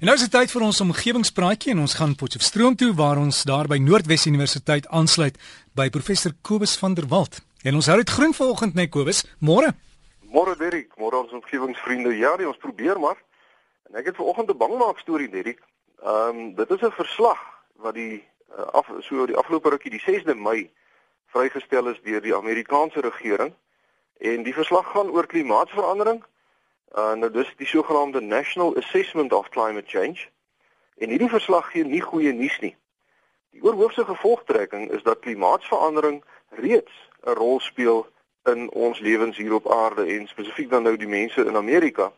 En nou is dit tyd vir ons omgewingspraatjie en ons gaan Potchefstroom toe waar ons daar by Noordwes Universiteit aansluit by professor Kobus van der Walt. En ons hou dit groen vanoggend net Kobus. Môre. Môre Derek, môre ons omgewingsvriende. Ja, nee, ons probeer maar. En ek het vanoggend 'n bangmaak storie Derek. Ehm um, dit is 'n verslag wat die uh, af so die afgelope rukkie die 6de Mei vrygestel is deur die Amerikaanse regering. En die verslag gaan oor klimaatsverandering Uh nou dis die sogenaamde National Assessment of Climate Change. En hierdie verslag gee nie goeie nuus nie. Die oorhoofse gevolgtrekking is dat klimaatsverandering reeds 'n rol speel in ons lewens hier op aarde en spesifiek dan nou die mense in Amerika.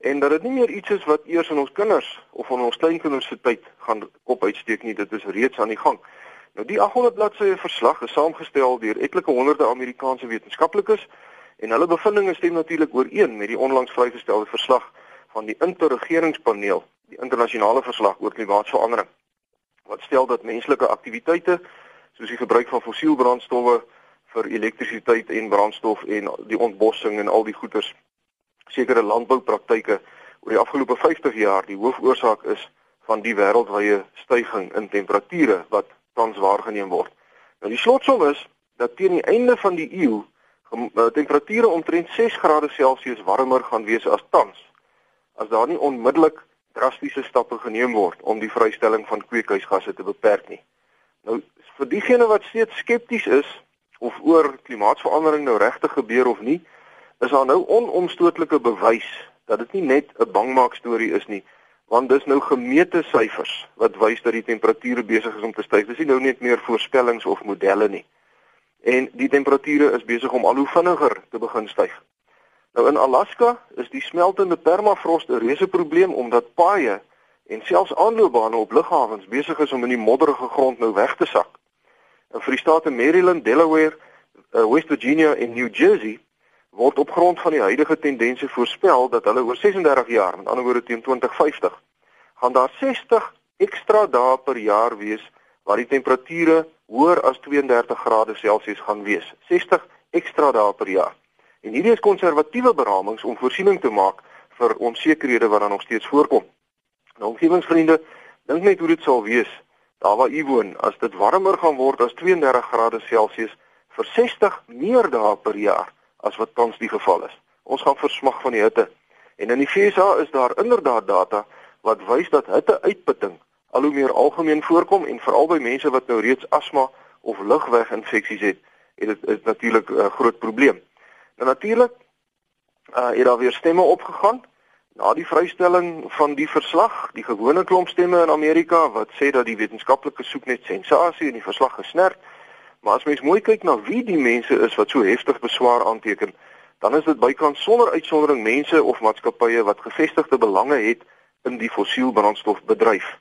En dat dit nie meer iets is wat eers in ons kinders of in ons kleinkinders se tyd gaan kop uitsteek nie, dit is reeds aan die gang. Nou die 800 bladsye verslag is saamgestel deur etlike honderde Amerikaanse wetenskaplikes En hulle bevindinge stem natuurlik ooreen met die onlangs vrygestelde verslag van die interregeringspaneel, die internasionale verslag oor klimaatsverandering. Wat stel dat menslike aktiwiteite soos die gebruik van fossielbrandstowwe vir elektrisiteit en brandstof en die ontbossing en al die goeters sekere landboupraktyke oor die afgelope 50 jaar die hoofoorsaak is van die wêreldwye stygings in temperature wat tans waargeneem word. Nou die slotsom is dat teen die einde van die eeu temperature omtrent 6 grade Celsius warmer gaan wees as tans as daar nie onmiddellik drastiese stappe geneem word om die vrystelling van kweekhuisgasse te beperk nie. Nou vir diegene wat steeds skepties is of oor klimaatsverandering nou regtig gebeur of nie, is daar nou onomstotelike bewys dat dit nie net 'n bangmaak storie is nie, want dis nou gemeete syfers wat wys dat die temperature besig is om te styg. Dis nie nou net meer voorspellings of modelle nie en die temperature is besig om al hoe vinniger te begin styg. Nou in Alaska is die smeltende permafrost 'n reuse probleem omdat paaie en selfs aanloopbane op lughawens besig is om in die modderige grond nou weg te sak. En vir die state Maryland, Delaware, uh, West Virginia en New Jersey word op grond van die huidige tendense voorspel dat hulle oor 36 jaar, met ander woorde teen 2050, gaan daar 60 ekstra dae per jaar wees waar die temperature hoër as 32 grade Celsius gaan wees. 60 ekstra dae per jaar. En hierdie is konservatiewe beramings om voorsiening te maak vir onsekerhede wat dan nog steeds voorkom. Nou omgewingsvriende, dink net hoe dit sal wees daar waar u woon as dit warmer gaan word as 32 grade Celsius vir 60 meer dae per jaar as wat tans die geval is. Ons gaan versmag van die hitte. En in die FSA is daar inderdaad data wat wys dat hitteuitputting al hoe meer algemeen voorkom en veral by mense wat nou reeds asma of lugweginfeksies het, het dit is natuurlik 'n uh, groot probleem. Nou natuurlik uh het daar weer stemme opgegaan na die vrystelling van die verslag, die gewone klomp stemme in Amerika wat sê dat die wetenskaplike soek net sensasie in die verslag gesnerp. Maar as mens mooi kyk na wie die mense is wat so heftig beswaar aanteken, dan is dit bykans sonder uitsondering mense of maatskappye wat gevestigde belange het in die fossielbrandstofbedryf.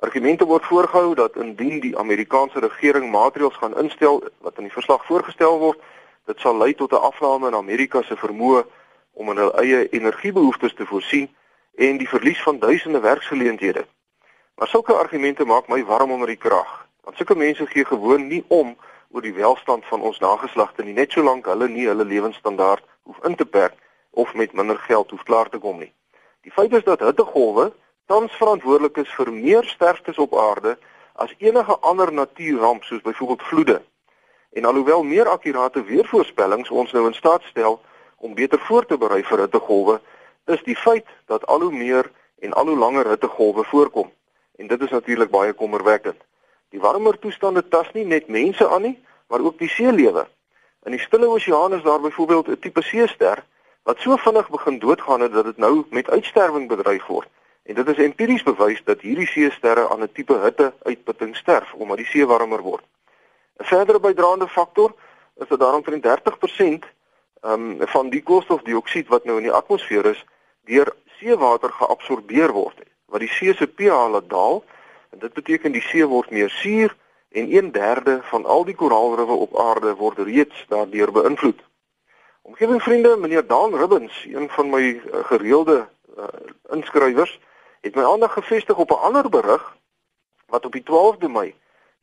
Argumente word voorgehou dat indien die Amerikaanse regering maatreëls gaan instel wat in die verslag voorgestel word, dit sal lei tot 'n afname in Amerika se vermoë om aan hul eie energiebehoeftes te voorsien en die verlies van duisende werksgeleenthede. Maar sulke argumente maak my warm onder die krag, want sulke mense gee gewoon nie om oor die welstand van ons nageslagte nie, net solank hulle nie hulle lewensstandaard hoef in te perk of met minder geld hoef klaar te kom nie. Die feit is dat hittegolwe tans verantwoordelik is vir meer sterftes op aarde as enige ander natuurramp soos byvoorbeeld vloede. En alhoewel meer akkurate weervoorspellings ons nou in staat stel om beter voor te berei vir hittegolwe, is die feit dat al hoe meer en al hoe langer hittegolwe voorkom. En dit is natuurlik baie kommerwekkend. Die warmer toestande tas nie net mense aan nie, maar ook die seelewe. In die Stille Oseaan is daar byvoorbeeld 'n tipe seester wat so vinnig begin doodgaan het dat dit nou met uitsterwing bedreig word. En dit is empiries bewys dat hierdie seesterre aan 'n tipe hitte uitputting sterf omdat die see warmer word. 'n Verdere bydraende faktor is dat daar omtrent 30% um, van die koolstofdioksied wat nou in die atmosfeer is, deur seewater geabsorbeer word, wat die see se pH laat daal en dit beteken die see word meer suur en 1/3 van al die koraalriwe op aarde word reeds daardeur beïnvloed. Omgewingsvriende, meneer Dan Ribbins, een van my uh, gereelde uh, inskrywers, het my aandag gefestig op 'n ander berig wat op die 12de Mei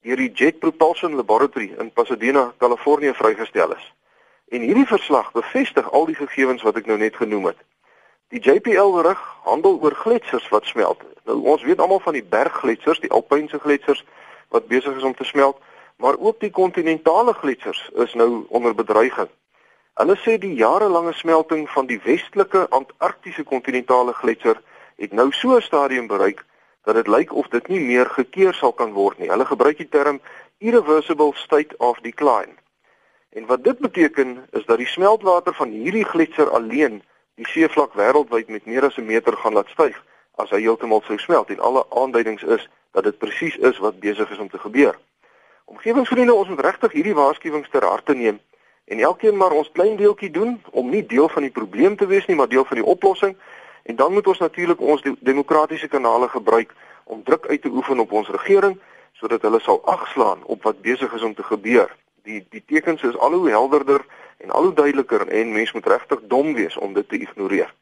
deur die Jet Propulsion Laboratory in Pasadena, Kalifornië vrygestel is. En hierdie verslag bevestig al die gegevens wat ek nou net genoem het. Die JPL berig handel oor gletsers wat smelt. Nou ons weet almal van die berggletsers, die alpynse gletsers wat besig is om te smelt, maar ook die kontinentale gletsers is nou onder bedreiging. Hulle sê die jarelange smelting van die westelike Antarktiese kontinentale gletser het nou so 'n stadium bereik dat dit lyk of dit nie meer gekeer sal kan word nie. Hulle gebruik die term irreversible state of decline. En wat dit beteken is dat die smeltwater van hierdie gletser alleen die seevlak wêreldwyd met meer as 'n meter gaan laat styg as hy heeltemal sou smelt en alle aanduidings is dat dit presies is wat besig is om te gebeur. Omgewingsvriende, ons moet regtig hierdie waarskuwings ter harte neem en elkeen maar ons klein deeltjie doen om nie deel van die probleem te wees nie, maar deel van die oplossing. En dan moet ons natuurlik ons demokratiese kanale gebruik om druk uit te oefen op ons regering sodat hulle sal agslaan op wat besig is om te gebeur. Die die tekens is al hoe helderder en al hoe duideliker en mense moet regtig dom wees om dit te ignoreer.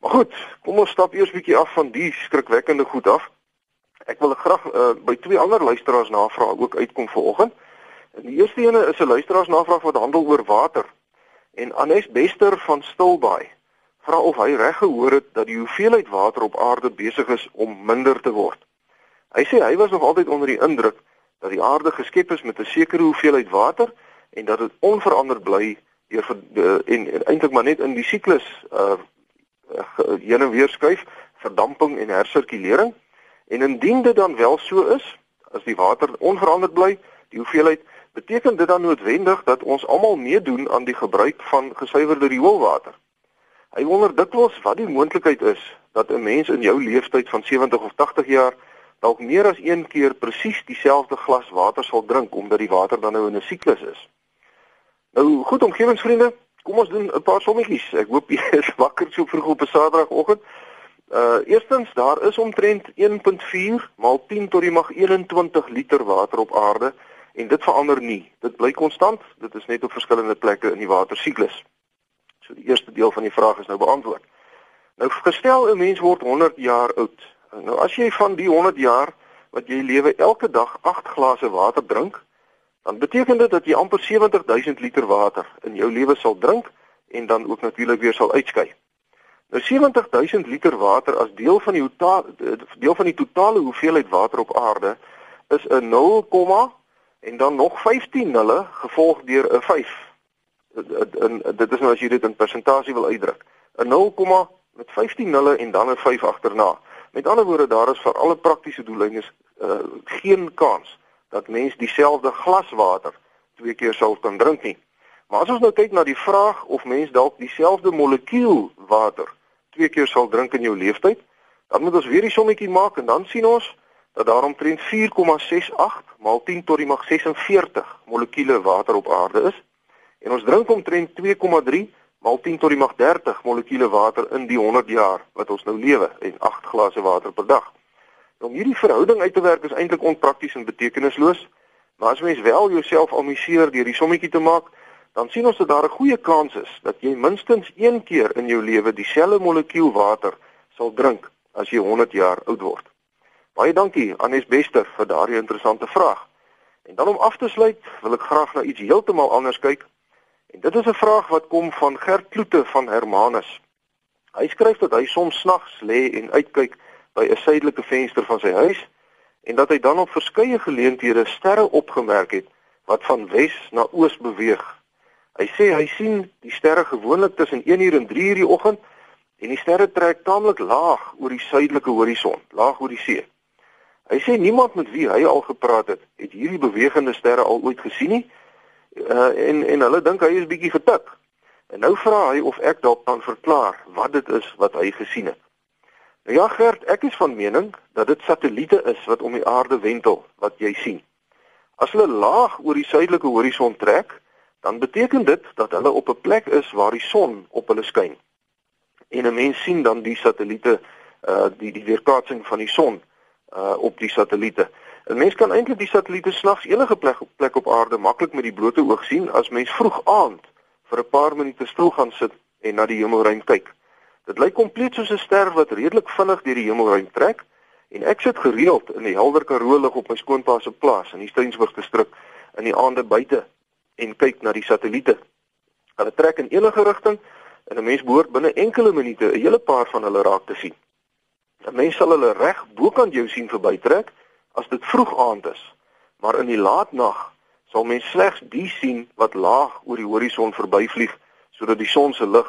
Maar goed, kom ons stap eers bietjie af van die skrikwekkende goed af. Ek wil graag uh, by twee ander luisteraars navraag ook uitkom vanoggend. En die eerste ene is 'n luisteraars navraag wat handel oor water. En Anes Bester van Stilbaai vra of hy reg gehoor het dat die hoeveelheid water op aarde besig is om minder te word. Hy sê hy was nog altyd onder die indruk dat die aarde geskep is met 'n sekere hoeveelheid water en dat dit onveranderd bly deur en, en eintlik maar net in die siklus uh heen en weer skuif, verdamping en hersirkulering. En indien dit dan wel so is, as die water onveranderd bly, die hoeveelheid beteken dit dan noodwendig dat ons almal meedoen aan die gebruik van gesuiwerde rioolwater. Hy wonder dikwels wat die moontlikheid is dat 'n mens in jou lewenstyd van 70 of 80 jaar dalk meer as een keer presies dieselfde glas water sal drink omdat die water dan nou in 'n siklus is. Nou goed omgewingsvriende, kom ons doen 'n paar sommetjies. Ek hoop jy is wakker so vroeg op 'n Saterdagoggend. Uh eerstens daar is omtrent 1.4 maal 10 tot die mag 21 liter water op aarde en dit verander nie. Dit bly konstant. Dit is net op verskillende plekke in die watersiklus. So die eerste deel van die vraag is nou beantwoord. Nou gestel 'n mens word 100 jaar oud. Nou as jy van die 100 jaar wat jy lewe elke dag 8 glase water drink, dan beteken dit dat jy amper 70000 liter water in jou lewe sal drink en dan ook natuurlik weer sal uitskei. Nou 70000 liter water as deel van die deel van die totale hoeveelheid water op aarde is 'n 0, en dan nog 15 nulle gevolg deur 'n 5. En dit is nou as jy dit in persentasie wil uitdruk. 'n 0, met 15 nulle en dan 'n 5 agterna. Met ander woorde daar is vir alle praktiese doeleindes uh, geen kans dat mens dieselfde glas water twee keer sou kan drink nie. Maar as ons nou kyk na die vraag of mens dalk dieselfde molekuul water twee keer sal drink in jou lewenstyd, dan moet ons weer die sommetjie maak en dan sien ons dat daar omtrent 4,68 maal 10 tot die mag 46 molekuule water op aarde is. En ons drink omtrent 2,3 maal 10 tot die mag 30 molekuule water in die 100 jaar wat ons nou lewe en 8 glase water per dag. Om hierdie verhouding uit te werk is eintlik onprakties en betekenisloos, maar as mens wel jouself amuseer deur die sommetjie te maak, dan sien ons dat daar 'n goeie kans is dat jy minstens een keer in jou lewe dieselfde molekuul water sal drink as jy 100 jaar oud word. Baie dankie Anes Bester vir daardie interessante vraag. En dan om af te sluit, wil ek graag na iets heeltemal anders kyk. En dit is 'n vraag wat kom van Gert Kloete van Hermanus. Hy skryf dat hy soms snags lê en uitkyk by 'n suidelike venster van sy huis en dat hy dan op verskeie geleenthede sterre opgemerk het wat van wes na oos beweeg Hy sê hy sien die sterre gewoonlik tussen 1uur en 3uur die oggend en die sterre trek taamlik laag oor die suidelike horison, laag oor die see. Hy sê niemand met wie hy al gepraat het, het hierdie bewegende sterre al ooit gesien nie. Uh, en en hulle dink hy is bietjie getik. En nou vra hy of ek dalk kan verklaar wat dit is wat hy gesien het. Nou ja Gert, ek is van mening dat dit satelliete is wat om die aarde wentel wat jy sien. As hulle laag oor die suidelike horison trek, dan beteken dit dat hulle op 'n plek is waar die son op hulle skyn. En 'n mens sien dan die satelliete uh die die weerkaatsing van die son uh op die satelliete. 'n Mens kan eintlik die satelliete snags enige plek op plek op aarde maklik met die blote oog sien as mens vroeg aand vir 'n paar minute stil gaan sit en na die hemelruim kyk. Dit lyk kompleet soos 'n ster wat redelik vinnig deur die hemelruim trek en ek sit gereeld in die helder Karoo lig op my skoonpa se plaas in die Steensburg distrik in die aande buite en kyk na die satelliete. Hulle trek in enige rigting en 'n mens behoort binne enkele minute 'n hele paar van hulle raak te sien. 'n Mens sal hulle reg bokant jou sien verbytrek as dit vroeg aand is, maar in die laat nag sal mens slegs die sien wat laag oor die horison verbyvlieg sodat die son se lig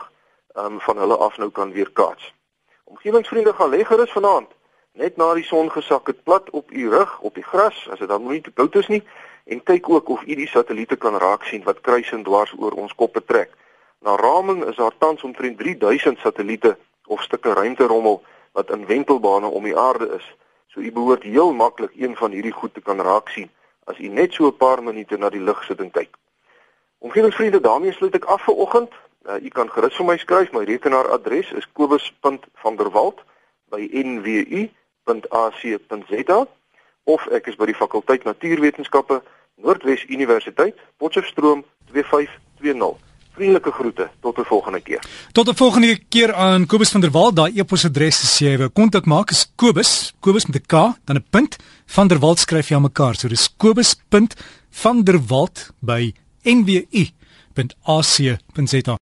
um, van hulle af nou kan weerkaats. Omgewingsvriende gaan lê gerus vanaand net na die son gesak het plat op u rug op die gras as dit dan nie te koud is nie en kyk ook of u die satelliete kan raak sien wat kruis en dwars oor ons koppe trek. Na raming is daar tans omtrent 3000 satelliete of stukke ruimterommel wat in wentelbane om die aarde is. So u behoort heel maklik een van hierdie goed te kan raak sien as u net so 'n paar minute na die lug sit en kyk. Omgewingsvriende, daarmee sluit ek af vir oggend. Uh, u kan gerus vir my skryf. My rekenaaradres is kobus.vanderwalt@nwu.ac.za of ek is by die fakulteit Natuurwetenskappe Noordwes Universiteit, Potchefstroom 2520. Vriendelike groete tot 'n volgende keer. Tot 'n volgende keer aan Kobus van der Walt. Daai e-posadres as jy wil kontak maak is Kobus, Kobus met 'n K, dan 'n punt. Van der Walt skryf jy aan mekaar. So dis Kobus.vanderwalt by nwu.ac.za.